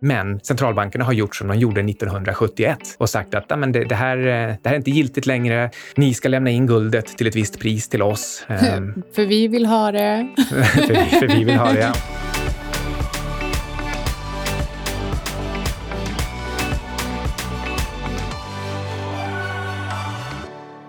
Men centralbankerna har gjort som de gjorde 1971 och sagt att men det, det, här, eh, det här är inte giltigt längre. Ni ska lämna in guldet till ett visst pris till oss. Ehm. för vi vill ha det. för, för vi vill ha det, ja.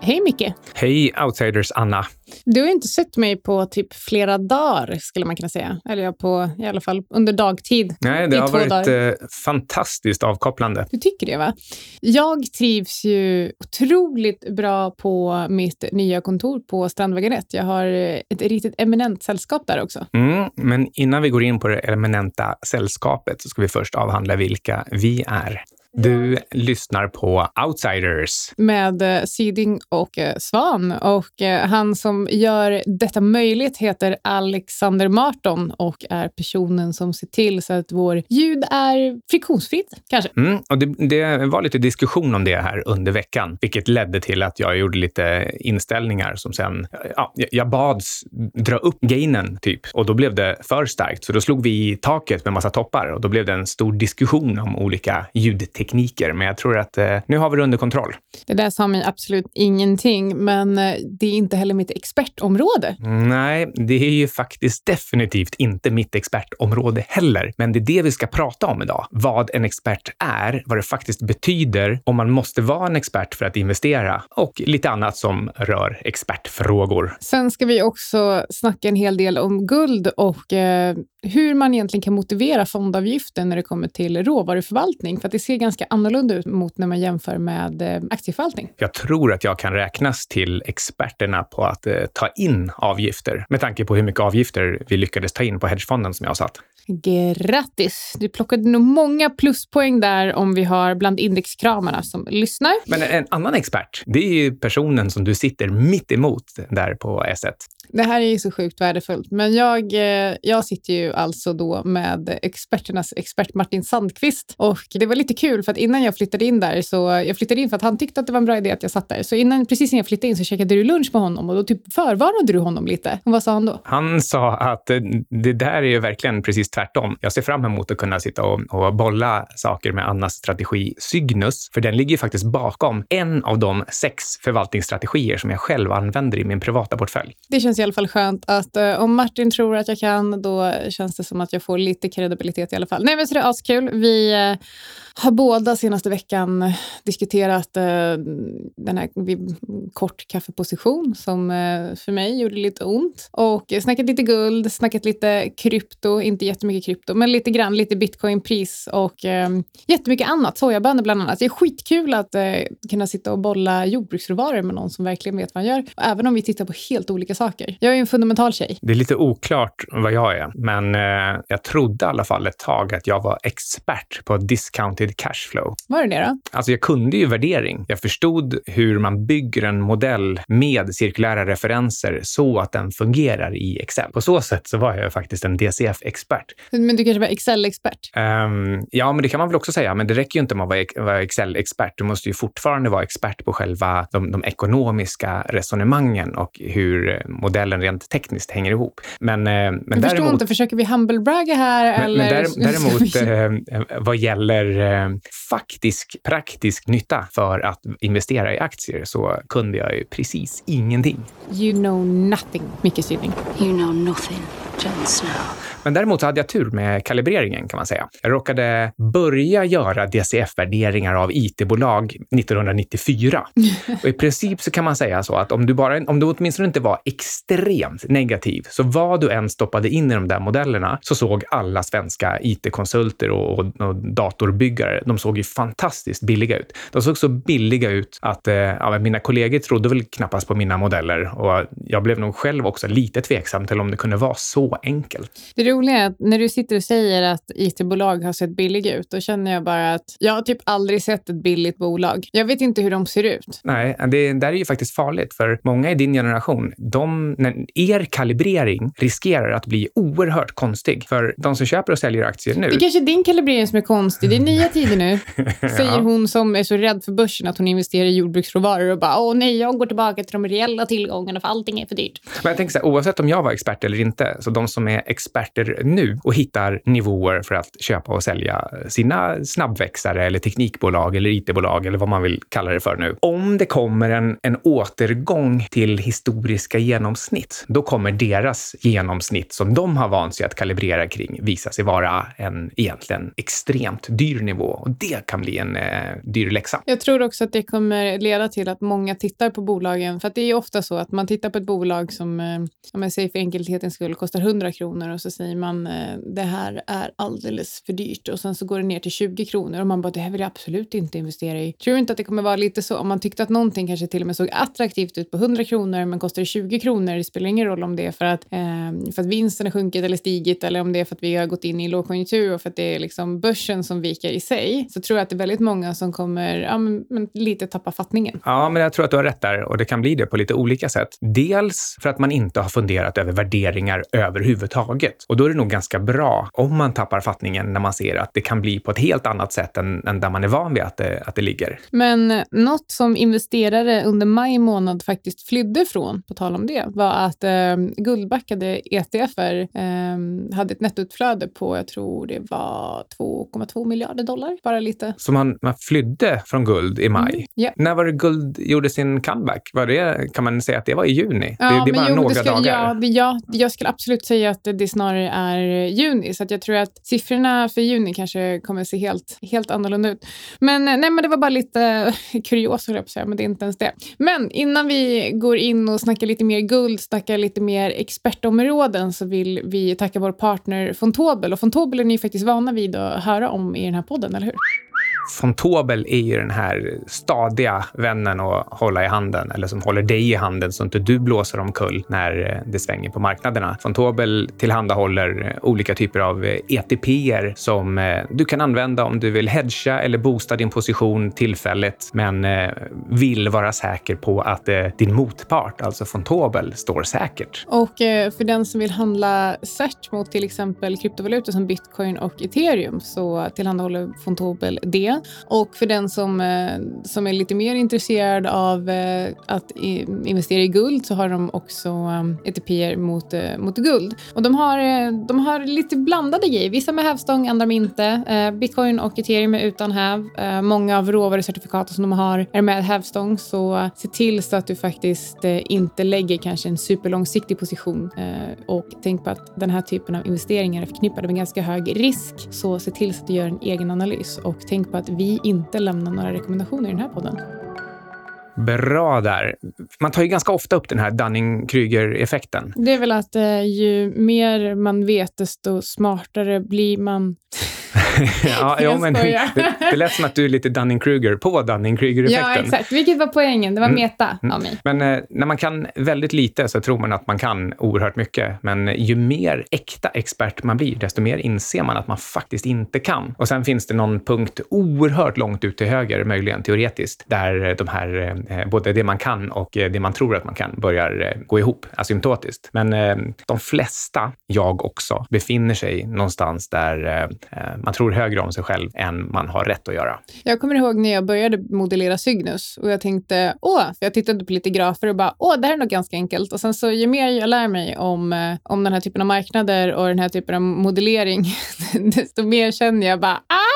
Hej Micke! Hej Outsiders Anna! Du har inte sett mig på typ flera dagar, skulle man kunna säga. Eller på, i alla fall under dagtid. Nej, det har varit eh, fantastiskt avkopplande. Du tycker det, va? Jag trivs ju otroligt bra på mitt nya kontor på Strandvägen 1. Jag har ett riktigt eminent sällskap där också. Mm, men innan vi går in på det eminenta sällskapet så ska vi först avhandla vilka vi är. Du lyssnar på Outsiders. Med eh, Siding och eh, Svan. Och eh, han som gör detta möjligt heter Alexander Marton och är personen som ser till så att vår ljud är friktionsfritt, kanske. Mm, och det, det, var lite diskussion om det här under veckan, vilket ledde till att jag gjorde lite inställningar som sen... Ja, jag bads dra upp gainen, typ. Och då blev det för starkt, så då slog vi i taket med massa toppar och då blev det en stor diskussion om olika ljudtekniker tekniker, men jag tror att eh, nu har vi det under kontroll. Det där sa mig absolut ingenting, men eh, det är inte heller mitt expertområde. Nej, det är ju faktiskt definitivt inte mitt expertområde heller. Men det är det vi ska prata om idag. Vad en expert är, vad det faktiskt betyder, om man måste vara en expert för att investera och lite annat som rör expertfrågor. Sen ska vi också snacka en hel del om guld och eh, hur man egentligen kan motivera fondavgiften när det kommer till råvaruförvaltning. För att det ser ganska annorlunda ut mot när man jämför med eh, aktieförvaltning. Jag tror att jag kan räknas till experterna på att eh, ta in avgifter med tanke på hur mycket avgifter vi lyckades ta in på hedgefonden som jag har satt. Grattis! Du plockade nog många pluspoäng där om vi har bland indexkramarna som lyssnar. Men en annan expert, det är ju personen som du sitter mitt emot där på S1. Det här är ju så sjukt värdefullt, men jag, eh, jag sitter ju alltså då med experternas expert Martin Sandqvist och det var lite kul för att innan jag flyttade in där så jag flyttade in för att han tyckte att det var en bra idé att jag satt där. Så innan, precis innan jag flyttade in så käkade du lunch med honom och då typ förvarnade du honom lite. Och vad sa han då? Han sa att eh, det där är ju verkligen precis tvärtom. Jag ser fram emot att kunna sitta och, och bolla saker med Annas strategi Cygnus, för den ligger ju faktiskt bakom en av de sex förvaltningsstrategier som jag själv använder i min privata portfölj. Det känns i alla fall skönt att eh, om Martin tror att jag kan, då känns det som att jag får lite kredibilitet i alla fall. Nej, men så det är askul. Vi eh, har båda senaste veckan diskuterat eh, den här kort kaffeposition som eh, för mig gjorde lite ont. Och snackat lite guld, snackat lite krypto, inte jättemycket krypto, men lite grann, lite bitcoinpris och eh, jättemycket annat. Sojabönor bland annat. Det är skitkul att eh, kunna sitta och bolla jordbruksråvaror med någon som verkligen vet vad han gör. Även om vi tittar på helt olika saker. Jag är en fundamental tjej. Det är lite oklart vad jag är, men uh, jag trodde i alla fall ett tag att jag var expert på discounted cashflow. Var det det då? Alltså jag kunde ju värdering. Jag förstod hur man bygger en modell med cirkulära referenser så att den fungerar i Excel. På så sätt så var jag faktiskt en DCF-expert. Men du kanske var Excel-expert? Um, ja, men det kan man väl också säga. Men det räcker ju inte med att vara Excel-expert. Du måste ju fortfarande vara expert på själva de, de ekonomiska resonemangen och hur modellen rent tekniskt hänger ihop. Men, eh, men jag förstår däremot, inte, försöker vi humblebragga här? Men, eller? men däremot eh, vad gäller eh, faktisk, praktisk nytta för att investera i aktier så kunde jag ju precis ingenting. You know nothing, Micke Syding. You know nothing, Jon Snow. Men däremot så hade jag tur med kalibreringen kan man säga. Jag råkade börja göra DCF-värderingar av IT-bolag 1994. Och i princip så kan man säga så att om du, bara, om du åtminstone inte var extremt negativ, så vad du än stoppade in i de där modellerna så såg alla svenska IT-konsulter och, och, och, datorbyggare, de såg ju fantastiskt billiga ut. De såg så billiga ut att eh, ja, mina kollegor trodde väl knappast på mina modeller och jag blev nog själv också lite tveksam till om det kunde vara så enkelt. Det roliga är att när du sitter och säger att it-bolag har sett billiga ut, då känner jag bara att jag har typ aldrig sett ett billigt bolag. Jag vet inte hur de ser ut. Nej, det där är ju faktiskt farligt, för många i din generation, de, när, er kalibrering riskerar att bli oerhört konstig. För de som köper och säljer aktier nu... Det är kanske din kalibrering som är konstig. Det är nya tider nu, säger ja. hon som är så rädd för börsen att hon investerar i jordbruksråvaror och bara åh nej, jag går tillbaka till de reella tillgångarna för allting är för dyrt. Men jag tänker så här, oavsett om jag var expert eller inte, så de som är experter experter nu och hittar nivåer för att köpa och sälja sina snabbväxare eller teknikbolag eller IT-bolag eller vad man vill kalla det för nu. Om det kommer en, en återgång till historiska genomsnitt, då kommer deras genomsnitt som de har vant sig att kalibrera kring visa sig vara en egentligen extremt dyr nivå och det kan bli en eh, dyr läxa. Jag tror också att det kommer leda till att många tittar på bolagen, för att det är ofta så att man tittar på ett bolag som, eh, om jag säger för enkelhetens skull, kostar 100 kronor och så säger man eh, det här är alldeles för dyrt och sen så går det ner till 20 kronor och man bara det här vill jag absolut inte investera i. Tror inte att det kommer vara lite så om man tyckte att någonting kanske till och med såg attraktivt ut på 100 kronor men kostar 20 kronor. Det spelar ingen roll om det är för att, eh, för att vinsten har sjunkit eller stigit eller om det är för att vi har gått in i lågkonjunktur och för att det är liksom börsen som viker i sig. Så tror jag att det är väldigt många som kommer ja, men, men lite tappa fattningen. Ja, men jag tror att du har rätt där och det kan bli det på lite olika sätt. Dels för att man inte har funderat över värderingar överhuvudtaget. Och då är det nog ganska bra om man tappar fattningen när man ser att det kan bli på ett helt annat sätt än, än där man är van vid att det, att det ligger. Men något som investerare under maj månad faktiskt flydde från, på tal om det, var att eh, guldbackade ETFer eh, hade ett nettoutflöde på, jag tror det var 2,2 miljarder dollar, bara lite. Så man, man flydde från guld i maj. Mm, ja. När var det guld gjorde sin comeback? Var det, kan man säga att det var i juni? Ja, det, det är bara jo, några det skulle, dagar. Ja, det, ja, jag skulle absolut säga att det snarare är juni, så att jag tror att siffrorna för juni kanske kommer se helt, helt annorlunda ut. Men, eh, nej, men det var bara lite kurios, höll jag på att säga, men det är inte ens det. Men innan vi går in och snackar lite mer guld, snackar lite mer expertområden, så vill vi tacka vår partner Fontobel. Och Fontobel är ni faktiskt vana vid att höra om i den här podden, eller hur? Fontobel är ju den här stadiga vännen att hålla i handen, eller som håller dig i handen så inte du blåser omkull när eh, det svänger på marknaderna. Fontobel tillhandahåller eh, olika typer av eh, ETP som du kan använda om du vill hedga eller boosta din position tillfälligt, men vill vara säker på att din motpart, alltså Fontobel, står säkert. Och för den som vill handla cert mot till exempel kryptovalutor som bitcoin och ethereum så tillhandahåller Fontobel det. Och för den som, eh, som är lite mer intresserad av eh, att investera i guld så har de också eh, ETP mot, eh, mot guld. Och de har, eh, de har lite blandade grejer. Vissa med hävstång, andra med inte. Eh, bitcoin och ethereum är utan häv. Många av råvarucertifikaten som de har är med hävstång. Så se till så att du faktiskt inte lägger kanske en superlångsiktig position. Och tänk på att den här typen av investeringar är förknippade med ganska hög risk. Så se till så att du gör en egen analys och tänk på att vi inte lämnar några rekommendationer i den här podden. Bra där. Man tar ju ganska ofta upp den här Dunning-Kruger-effekten. Det är väl att eh, ju mer man vet, desto smartare blir man. ja, ja, men det, det lät som att du är lite Dunning-Kruger på Dunning-Kruger-effekten. Ja, exakt. Vilket var poängen. Det var Mm. meta Mm. av mig. Men eh, när man kan väldigt lite så tror man att man kan oerhört mycket. Men ju mer äkta expert man blir, desto mer inser man att man faktiskt inte kan. Och sen finns det någon punkt oerhört långt ut till höger, möjligen teoretiskt, där de här, eh, Eh, både det man kan och eh, det man tror att man kan börjar eh, gå ihop asymptotiskt. Men de flesta, jag också, befinner sig någonstans där man tror högre om sig själv än man har rätt att göra. Jag kommer ihåg när jag började modellera Cygnus och jag tänkte, åh, för jag tittade på lite grafer och bara, åh, det här är nog ganska enkelt. Och sen så ju mer jag lär mig om, om den här typen av marknader och den här typen av modellering, desto mer känner jag bara, ah!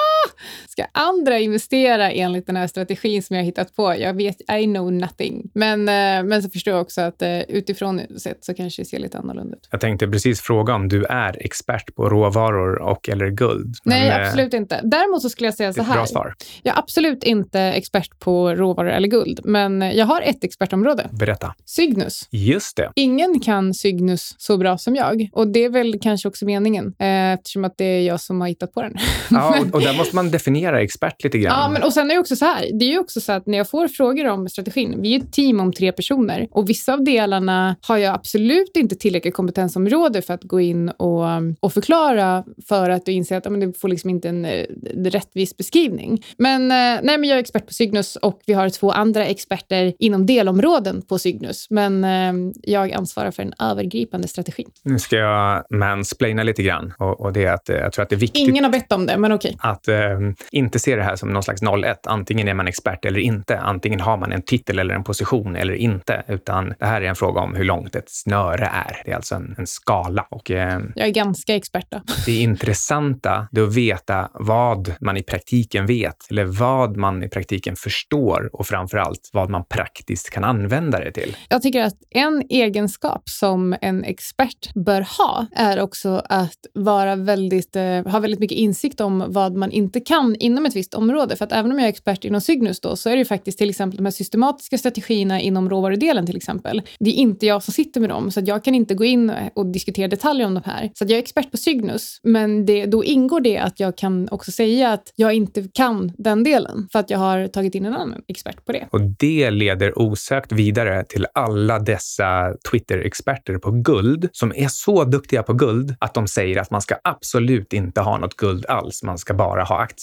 Ska andra investera enligt den här strategin som jag har hittat på? Jag vet, I know nothing. Men, eh, men så förstår jag också att eh, utifrån sett så kanske det ser lite annorlunda ut. Jag tänkte precis fråga om du är expert på råvaror och eller guld. Nej, eh, absolut inte. Däremot så skulle jag säga så är ett bra här. svar. Jag är absolut inte expert på råvaror eller guld, men jag har ett expertområde. Berätta. Cygnus. Just det. Ingen kan Cygnus så bra som jag. Och det är väl kanske också meningen, eftersom att det är jag som har hittat på den. Ja, och, och där måste man definiera expert lite grann. Ja, men och sen är det också så här. Det är ju också så att när jag får frågor om strategin, vi är ett team om tre personer och vissa av delarna har jag absolut inte tillräckligt kompetensområde för att gå in och, och förklara för att du inser att ja, men det får liksom inte en, eh, rättvis beskrivning. Men, eh, nej, men jag är expert på Cygnus och vi har två andra experter inom delområden på Cygnus. Men eh, jag ansvarar för den övergripande strategin. Nu ska jag mansplaina lite grann och, och det är att jag tror att det är viktigt Ingen har bett om det, men okej. att eh, um, inte se det här som någon slags 0-1. Antingen är man expert eller inte. Antingen har man en titel eller en position eller inte. Utan det här är en fråga om hur långt ett snöre är. Det är alltså en, en skala. Och, um, Jag är ganska expert då. det intressanta är att veta vad man i praktiken vet eller vad man i praktiken förstår och framför allt vad man praktiskt kan använda det till. Jag tycker att en egenskap som en expert bör ha är också att vara väldigt, eh, ha väldigt mycket insikt om vad man inte kan inom ett visst område. För att även om jag är expert inom Cygnus då, så är det ju faktiskt till exempel de här systematiska strategierna inom råvarudelen till exempel. Det är inte jag som sitter med dem, så att jag kan inte gå in och diskutera detaljer om de här. Så att jag är expert på Cygnus, men det, då ingår det att jag kan också säga att jag inte kan den delen för att jag har tagit in en annan expert på det. Och det leder osökt vidare till alla dessa Twitter-experter på guld som är så duktiga på guld att de säger att man ska absolut inte ha något guld alls. Man ska bara ha aktier.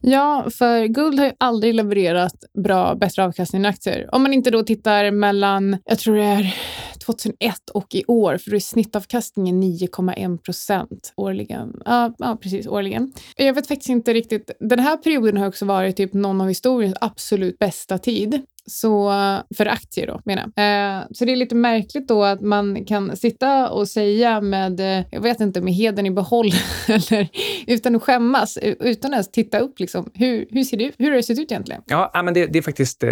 Ja, för guld har ju aldrig levererat bra, bättre avkastning än aktier. Om man inte då tittar mellan, jag tror det är 2001 och i år, för då är snittavkastningen 9,1 procent årligen. Ja, ja, precis, årligen. Jag vet faktiskt inte riktigt. Den här perioden har också varit typ någon av historiens absolut bästa tid. Så, för aktier då, menar jag. Eh, så det är lite märkligt då att man kan sitta och säga med, eh, jag vet inte, med heden i behåll eller utan att skämmas, eh, utan att ens titta upp liksom. Hur, hur ser det ut? Hur har det sett ut egentligen? Ja, ja, men det, det är faktiskt eh,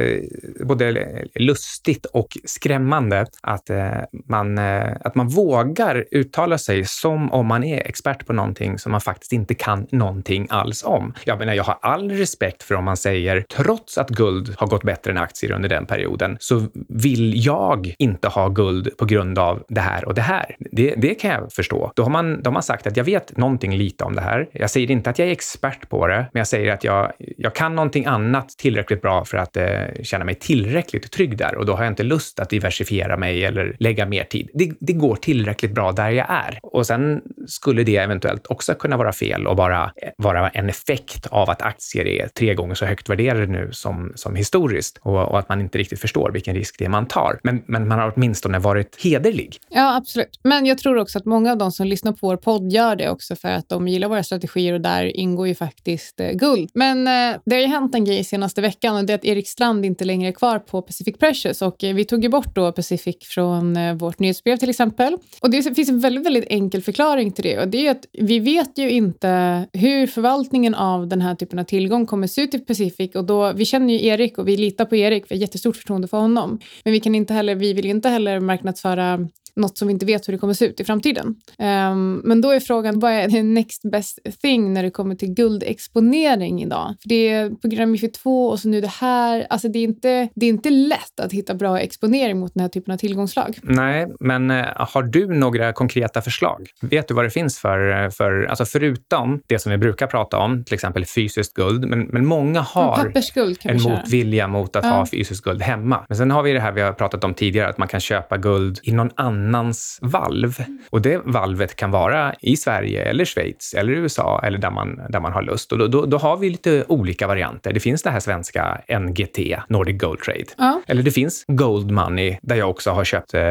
både lustigt och skrämmande att, eh, man, eh, att man vågar uttala sig som om man är expert på någonting som man faktiskt inte kan någonting alls om. Jag menar, jag har all respekt för om man säger, trots att guld har gått bättre än aktier under den perioden, så vill jag inte ha guld på grund av det här och det här. Det, det kan jag förstå. Då har, man, då har man sagt att jag vet någonting lite om det här. Jag säger inte att jag är expert på det, men jag säger att jag, jag kan någonting annat tillräckligt bra för att eh, känna mig tillräckligt trygg där och då har jag inte lust att diversifiera mig eller lägga mer tid. Det, det går tillräckligt bra där jag är. Och sen skulle det eventuellt också kunna vara fel och bara eh, vara en effekt av att aktier är tre gånger så högt värderade nu som, som historiskt och, och att man inte riktigt förstår vilken risk det är man tar. Men, men man har åtminstone varit hederlig. Ja, absolut. Men jag tror också att många av de som lyssnar på vår podd gör det också för att de gillar våra strategier och där ingår ju faktiskt eh, guld. Men eh, det har ju hänt en grej senaste veckan och det är att Erik Strand inte längre är kvar på Pacific Precious och eh, vi tog ju bort då Pacific från eh, vårt nyhetsbrev till exempel. Och det finns en väldigt, väldigt enkel förklaring till det och det är ju att vi vet ju inte hur förvaltningen av den här typen av tillgång kommer se ut i Pacific och då, vi känner ju Erik och vi litar på Erik, vi har jättestort förtroende för honom. Men vi kan inte heller, vi vill inte heller marknadsföra något som vi inte vet hur det kommer se ut i framtiden. Ehm, men då är frågan, vad är the next best thing när det kommer till guldexponering idag? För det är program MIFID 2 och så nu det här. Alltså det är, inte, det är inte lätt att hitta bra exponering mot den här typen av tillgångslag. Nej, men eh, har du några konkreta förslag? Vet du vad det finns för, för alltså förutom det som vi brukar prata om, till exempel fysiskt guld, men, men många har en motvilja mot att Ja. ha fysiskt guld hemma. Men sen har vi det här vi har pratat om tidigare, att man kan köpa guld i någon annans valv. Och det valvet kan vara i Sverige eller Schweiz eller USA eller där man, där man har lust. Och då, då, då har vi lite olika varianter. Det finns det här svenska NGT, Nordic Gold Trade. Ja. Eller det finns Gold Money där jag också har köpt eh,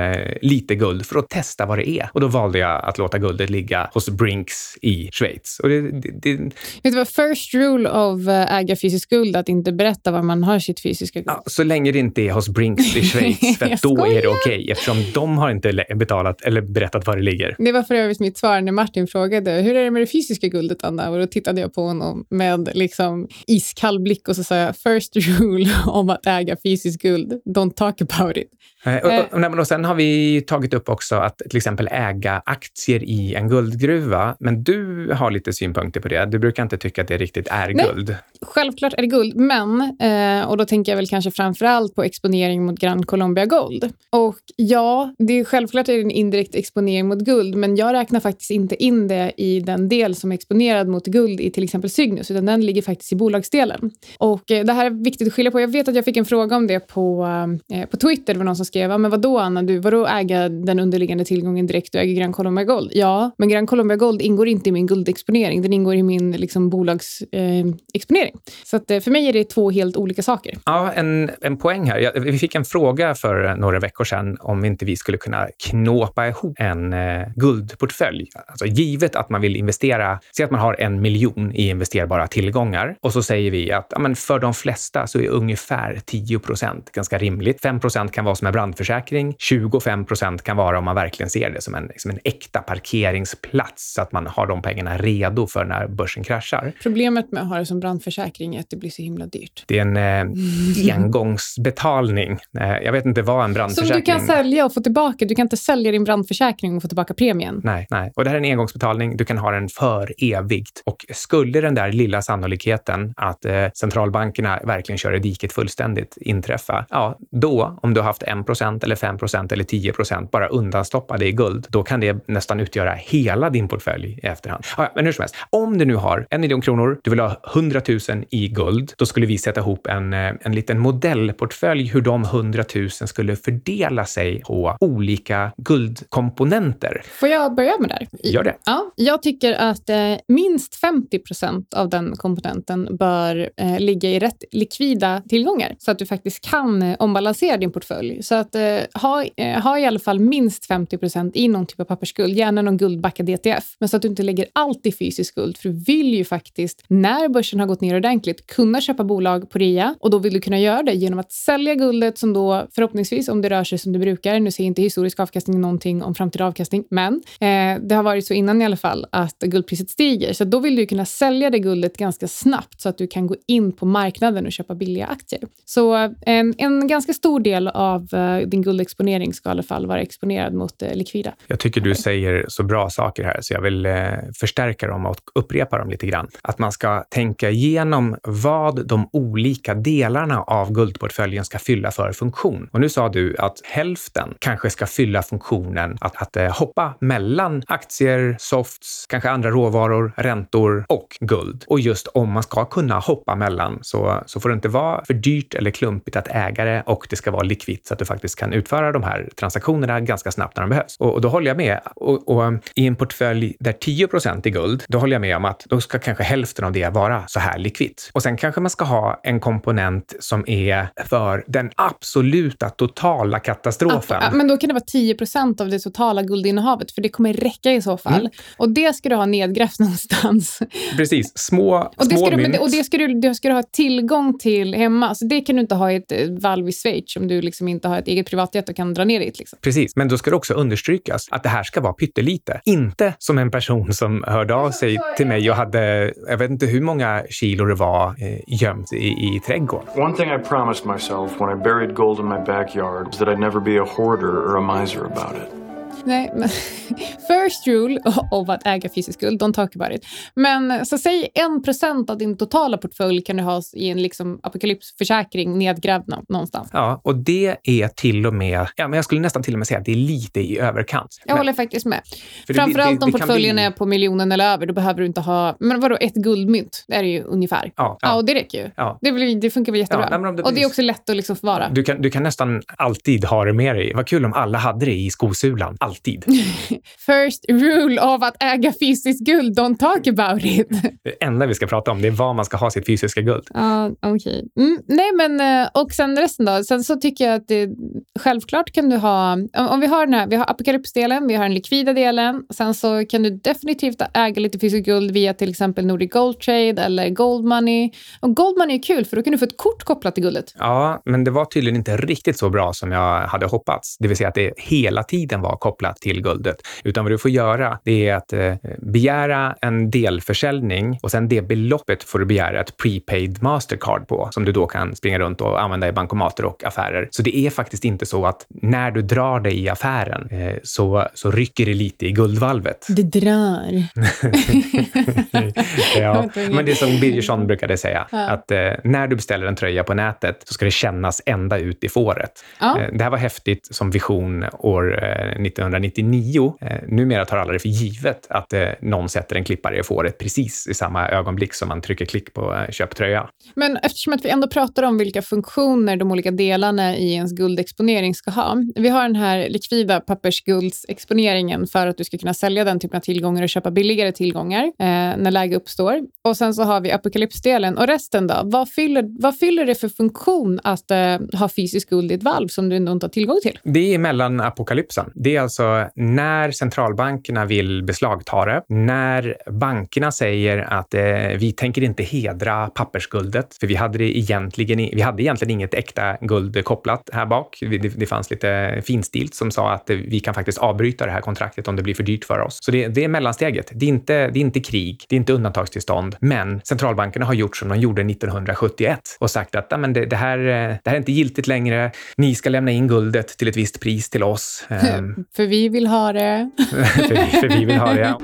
lite guld för att testa vad det är. Och då valde jag att låta guldet ligga hos Brinks i Schweiz. Och det, det, det, Vet du vad first rule of eh, äga fysiskt guld att inte berätta var man har sitt fysiska guld? Ja, så länge det inte är hos Brinks i Schweiz, för då är det okej eftersom de har inte betalat eller berättat var det ligger. Det var för övrigt mitt svar när Martin frågade hur är det med det fysiska guldet, Anna? Och då tittade jag på honom med liksom iskall blick och så sa jag first rule om att äga fysiskt guld, don't talk about it. Eh, Och, och, men och sen har vi tagit upp också att till exempel äga aktier i en guldgruva. Men du har lite synpunkter på det. Du brukar inte tycka att det riktigt är Nej. guld. Självklart är det guld, men, eh, och då tänker jag väl kanske framför allt på exponering mot Gran Colombia Gold. Och ja, det är självklart är det en indirekt exponering mot guld, men jag räknar faktiskt inte in det i den del som är exponerad mot guld i till exempel Cygnus, utan den ligger faktiskt i bolagsdelen. Och eh, det här är viktigt att skilja på. Jag vet att jag fick en fråga om det på, eh, på Twitter, det var någon som skrev, men vadå Anna, du, vadå äga den underliggande tillgången direkt, du äger Gran Colombia Gold? Ja, men Gran Colombia Gold ingår inte i min guldexponering, den ingår i min liksom, bolagsexponering. Eh, Så att, eh, för mig är det två helt olika saker. Ja, en, en poäng här. Vi fick en fråga för några veckor sedan om inte vi skulle kunna knåpa ihop en eh, guldportfölj. Alltså givet att man vill investera, säg att man har en miljon i investerbara tillgångar och så säger vi att ja, men för de flesta så är ungefär 10 procent ganska rimligt. 5 procent kan vara som en brandförsäkring. 25 procent kan vara om man verkligen ser det som en, som en äkta parkeringsplats så att man har de pengarna redo för när börsen kraschar. Problemet med att ha det som brandförsäkring är att det blir så himla dyrt. Det är en eh, engångsbetalning. Eh, jag vet inte vad en brandförsäkring... Som du kan sälja och få tillbaka. Du kan inte sälja din brandförsäkring och få tillbaka premien. Nej, nej. Och det här är en engångsbetalning. Du kan ha den för evigt. Och skulle den där lilla sannolikheten att eh, centralbankerna verkligen kör i diket fullständigt inträffa, ja, då, om du har haft 1% eller 5% eller 10% bara undanstoppade i guld, då kan det nästan utgöra hela din portfölj i efterhand. Ja, men hur som helst, om du nu har en miljon kronor, du vill ha 100 000 i guld, då skulle vi sätta ihop en, eh, en liten modellportfölj hur de 100 000 skulle fördela sig på olika guldkomponenter. Får jag börja med det? Gör det. Ja, jag tycker att eh, minst 50 procent av den komponenten bör eh, ligga i rätt likvida tillgångar så att du faktiskt kan eh, ombalansera din portfölj. Så att eh, ha, eh, ha i alla fall minst 50 procent i någon typ av pappersskuld, gärna någon guldbackad ETF, men så att du inte lägger allt i fysisk skuld. För du vill ju faktiskt, när börsen har gått ner ordentligt, kunna köpa bolag på rea och då vill du kunna göra det genom att sälja guldet som då förhoppningsvis, om det rör sig som det brukar, nu ser inte historisk avkastning någonting om framtida avkastning, men eh, det har varit så innan i alla fall att guldpriset stiger. Så då vill du kunna sälja det guldet ganska snabbt så att du kan gå in på marknaden och köpa billiga aktier. Så eh, en, en ganska stor del av eh, din guldexponering ska i alla fall vara exponerad mot eh, likvida. Jag tycker du säger så bra saker här, så jag vill eh, förstärka dem och upprepa dem lite grann. Att man ska tänka igenom vad de olika delarna av guldportföljen ska fylla för funktion. Och nu sa du att hälften kanske ska fylla funktionen att, att eh, hoppa mellan aktier, softs, kanske andra råvaror, räntor och guld. Och just om man ska kunna hoppa mellan så, så får det inte vara för dyrt eller klumpigt att äga det och det ska vara likvitt så att du faktiskt kan utföra de här transaktionerna ganska snabbt när de behövs. Och, och då håller jag med. Och, och, um, i en portfölj där 10 procent är guld, då håller jag med om att då ska kanske hälften av det vara så här likvitt. Och sen kanske man ska ha en komponent som är för den absoluta totala katastrofen. Att, men då kan det vara 10 av det totala guldinnehavet, för det kommer räcka i så fall. Mm. Och det ska du ha nedgrävt någonstans. Precis, små, och det små ska mynt. Du, och det ska du, det ska du ha tillgång till hemma. Så det kan du inte ha i ett eh, valv i Schweiz om du liksom inte har ett eget privatjet och kan dra ner dit. Liksom. Precis, men då ska det också understrykas att det här ska vara pyttelite. Inte som en person som hörde av sig till mig och hade, jag vet inte hur många kilo det var eh, gömt i, i trädgården. One thing I promised myself when I buried gold in my backyard was that I'd never be a hoarder or a miser about it. Nej, men first rule of att äga fysisk guld, don't talk about it. Men så säg en procent av din totala portfölj kan du ha i en liksom apokalypsförsäkring nedgrävd någonstans. Ja, och det är till och med, ja, men jag skulle nästan till och med säga att det är lite i överkant. Jag men, håller faktiskt med. Framförallt om portföljen bli... är på miljonen eller över, då behöver du inte ha, men vadå, ett guldmynt? Det är det ju ungefär. Ja, ja. ja och det räcker ju. Ja. Det, blir, det funkar väl jättebra. Ja, nej, det och det är också lätt att liksom förvara. Du kan, du kan nästan alltid ha det med dig. Vad kul om alla hade det i skosulan. Alltid. First rule av att äga fysiskt guld, don't talk about it. Det enda vi ska prata om det är var man ska ha sitt fysiska guld. Ja, uh, okej. Okay. Mm, nej, men eh, och sen resten då? Sen så tycker jag att det, självklart kan du ha, om, om vi har den här, vi har apokalypsdelen, vi har den likvida delen. Sen så kan du definitivt äga lite fysiskt guld via till exempel Nordic Gold Trade eller Gold Money. Och Gold Money är kul för då kan du få ett kort kopplat till guldet. Ja, men det var tydligen inte riktigt så bra som jag hade hoppats. Det vill säga att det hela tiden var kopplat till guldet. Utan vad du får göra, det är att eh, begära en delförsäljning och sen det beloppet får du begära ett prepaid Mastercard på som du då kan springa runt och använda i bankomater och affärer. Så det är faktiskt inte så att när du drar dig i affären eh, så, så rycker det lite i guldvalvet. Det drar. ja, men det som Birgersson brukade säga, ja. att eh, när du beställer en tröja på nätet så ska det kännas ända ut i fåret. Ja. Eh, det här var häftigt som vision år 19 1999. Eh, numera tar alla det för givet att eh, någon sätter en klippare i fåret precis i samma ögonblick som man trycker klick på eh, köp tröja. Men eftersom att vi ändå pratar om vilka funktioner de olika delarna i ens guldexponering ska ha. Vi har den här likvida pappersguldsexponeringen för att du ska kunna sälja den typen av tillgångar och köpa billigare tillgångar eh, när läge uppstår. Och sen så har vi apokalypsdelen. Och resten då? Vad fyller, vad fyller det för funktion att eh, ha fysisk guld i ett valv som du ändå inte har tillgång till? Det är mellan apokalypsen. Det är alltså när centralbankerna vill beslagta det, när bankerna säger att eh, vi tänker inte hedra pappersguldet, för vi hade, det egentligen, vi hade egentligen inget äkta guld kopplat här bak. Det, det fanns lite finstilt som sa att vi kan faktiskt avbryta det här kontraktet om det blir för dyrt för oss. Så det, det är mellansteget. Det är, inte, det är inte krig, det är inte undantagstillstånd, men centralbankerna har gjort som de gjorde 1971 och sagt att men det, det, här, det här är inte giltigt längre. Ni ska lämna in guldet till ett visst pris till oss. För vi vill ha det. för, för vi vill ha det, ja.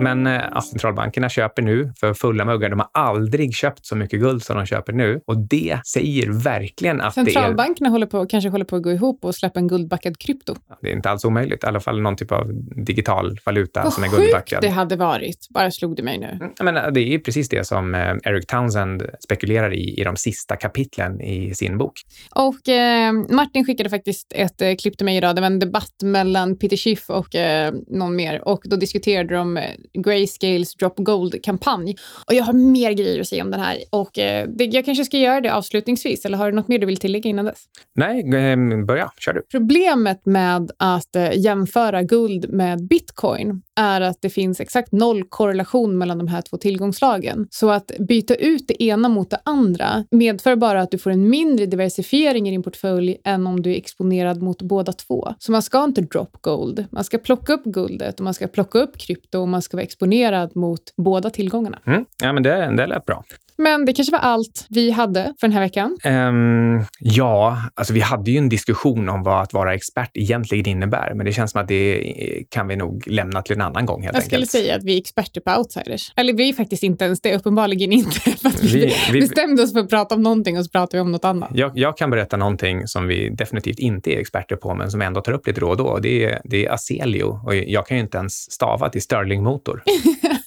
Men eh, centralbankerna köper nu för fulla muggar. De har aldrig köpt så mycket guld som de köper nu och det säger verkligen att Centralbankerna är... håller på, kanske håller på att gå ihop och släppa en guldbackad krypto. Det är inte alls omöjligt. I alla fall någon typ av digital valuta Vad som är guldbackad. det hade varit. Bara slog det mig nu. Mm, men det är precis det som eh, Eric Townsend spekulerar i i de sista kapitlen i sin bok. Och eh, Martin skickade faktiskt ett eh, klipp till mig idag. Det var en debatt mellan Peter Schiff och eh, någon mer och då diskuterade de eh, Grayscales Drop Gold-kampanj. Och jag har mer grejer att säga om den här. Och eh, jag kanske ska göra det avslutningsvis, eller har du något mer du vill tillägga innan dess? Nej, eh, börja. Kör du. Problemet med att eh, jämföra guld med bitcoin är att det finns exakt noll korrelation mellan de här två tillgångslagen. Så att byta ut det ena mot det andra medför bara att du får en mindre diversifiering i din portfölj än om du är exponerad mot båda två. Så man ska inte drop gold. Man ska plocka upp guldet och man ska plocka upp krypto och man ska vara exponerad mot båda tillgångarna. Mm. Ja, men det, det lät bra. Men det kanske var allt vi hade för den här veckan. Um, ja, alltså vi hade ju en diskussion om vad att vara expert egentligen innebär, men det känns som att det kan vi nog lämna till en annan gång helt Jag skulle enkelt. säga att vi är experter på outsiders. Eller vi är faktiskt inte ens det, uppenbarligen inte. Vi, Vi- vi- bestämde oss för att prata om någonting och så pratar vi om något annat. Jag, jag kan berätta någonting som vi definitivt inte är experter på, men som ändå tar upp lite då och då. Det är, det är Aselio och jag kan ju inte ens stava till Stirling-motor.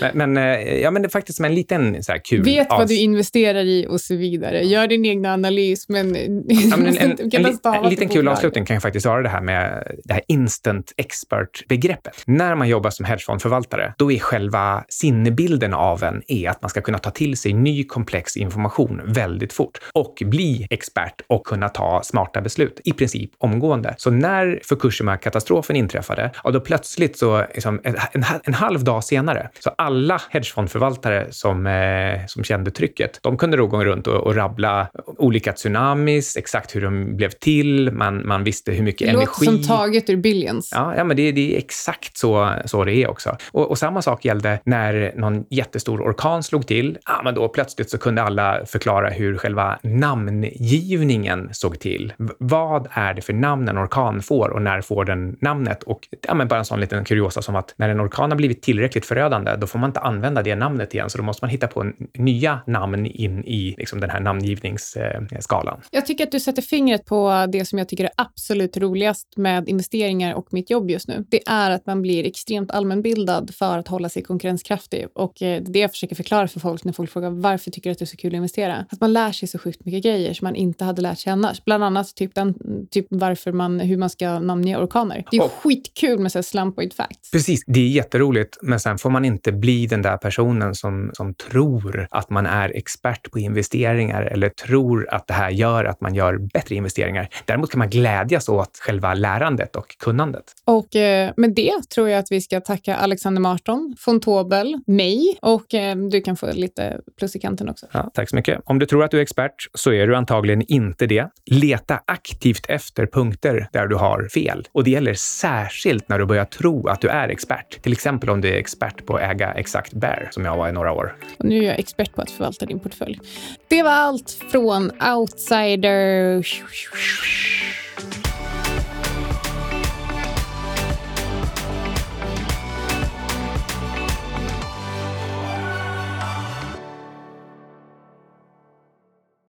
men, men, eh, ja, men det är faktiskt en liten så här, kul... Vet vad du investerar i och så vidare. Gör din egna analys, men... Ja, men en, en, en, en till liten kul avslutning kan faktiskt vara det här med det här instant expert-begreppet. När man jobbar som hedgefondförvaltare, då är själva sinnebilden av en är att man ska kunna ta till sig ny komplex information väldigt fort och bli expert och kunna ta smarta beslut i princip omgående. Så när Fukushima-katastrofen inträffade, ja, då plötsligt så liksom, en, en, en halv dag senare, så alla hedgefondförvaltare som, eh, som kände trycket, de kunde då gå runt och, och rabbla olika tsunamis, exakt hur de blev till, man, man visste hur mycket Det energi... låter som taget ur Billions. Ja, ja men det, det är exakt så, så det är också. Och, och samma sak gällde när någon jättestor orkan slog till. Ja, men då plötsligt så kunde alla förklara hur själva namngivningen såg till. V- vad är det för namn en orkan får och när får den namnet? Och ja, men bara en sån liten kuriosa som att när en orkan har blivit tillräckligt förödande, då får man inte använda det namnet igen, så då måste man hitta på nya namn in i liksom, den här namngivningsskalan. Jag tycker att du sätter fingret på det som jag tycker är absolut roligast med investeringar och mitt jobb just nu. Det är att man blir extremt allmänbildad för att hålla sig konkurrenskraftig. Och eh, det jag försöker förklara för folk när folk frågar varför tycker du att det är så kul att investera. Att man lär sig så sjukt mycket grejer som man inte hade lärt sig annars. Bland annat typ, den, typ varför man, hur man ska namnge orkaner. Det är Och- skitkul med så här slampoid facts. Precis, det är jätteroligt, men sen får man inte bli den där personen som, som tror att man är expert på investeringar eller tror att det här gör att man gör bättre investeringar. Däremot kan man glädjas åt själva lärandet och kunnandet. Och eh, med det tror jag att vi ska tacka Alexander Marton, von Tobel, mig och eh, du kan få lite plus i kanten också. Ja, tack så mycket. Om du tror att du är expert så är du antagligen inte det. Leta aktivt efter punkter där du har fel. Och det gäller särskilt när du börjar tro att du är expert. Till exempel om du är expert på att äga exakt bear, som jag var i några år. Och nu är jag expert på att förvalta din portfölj. Det var allt från Outsider.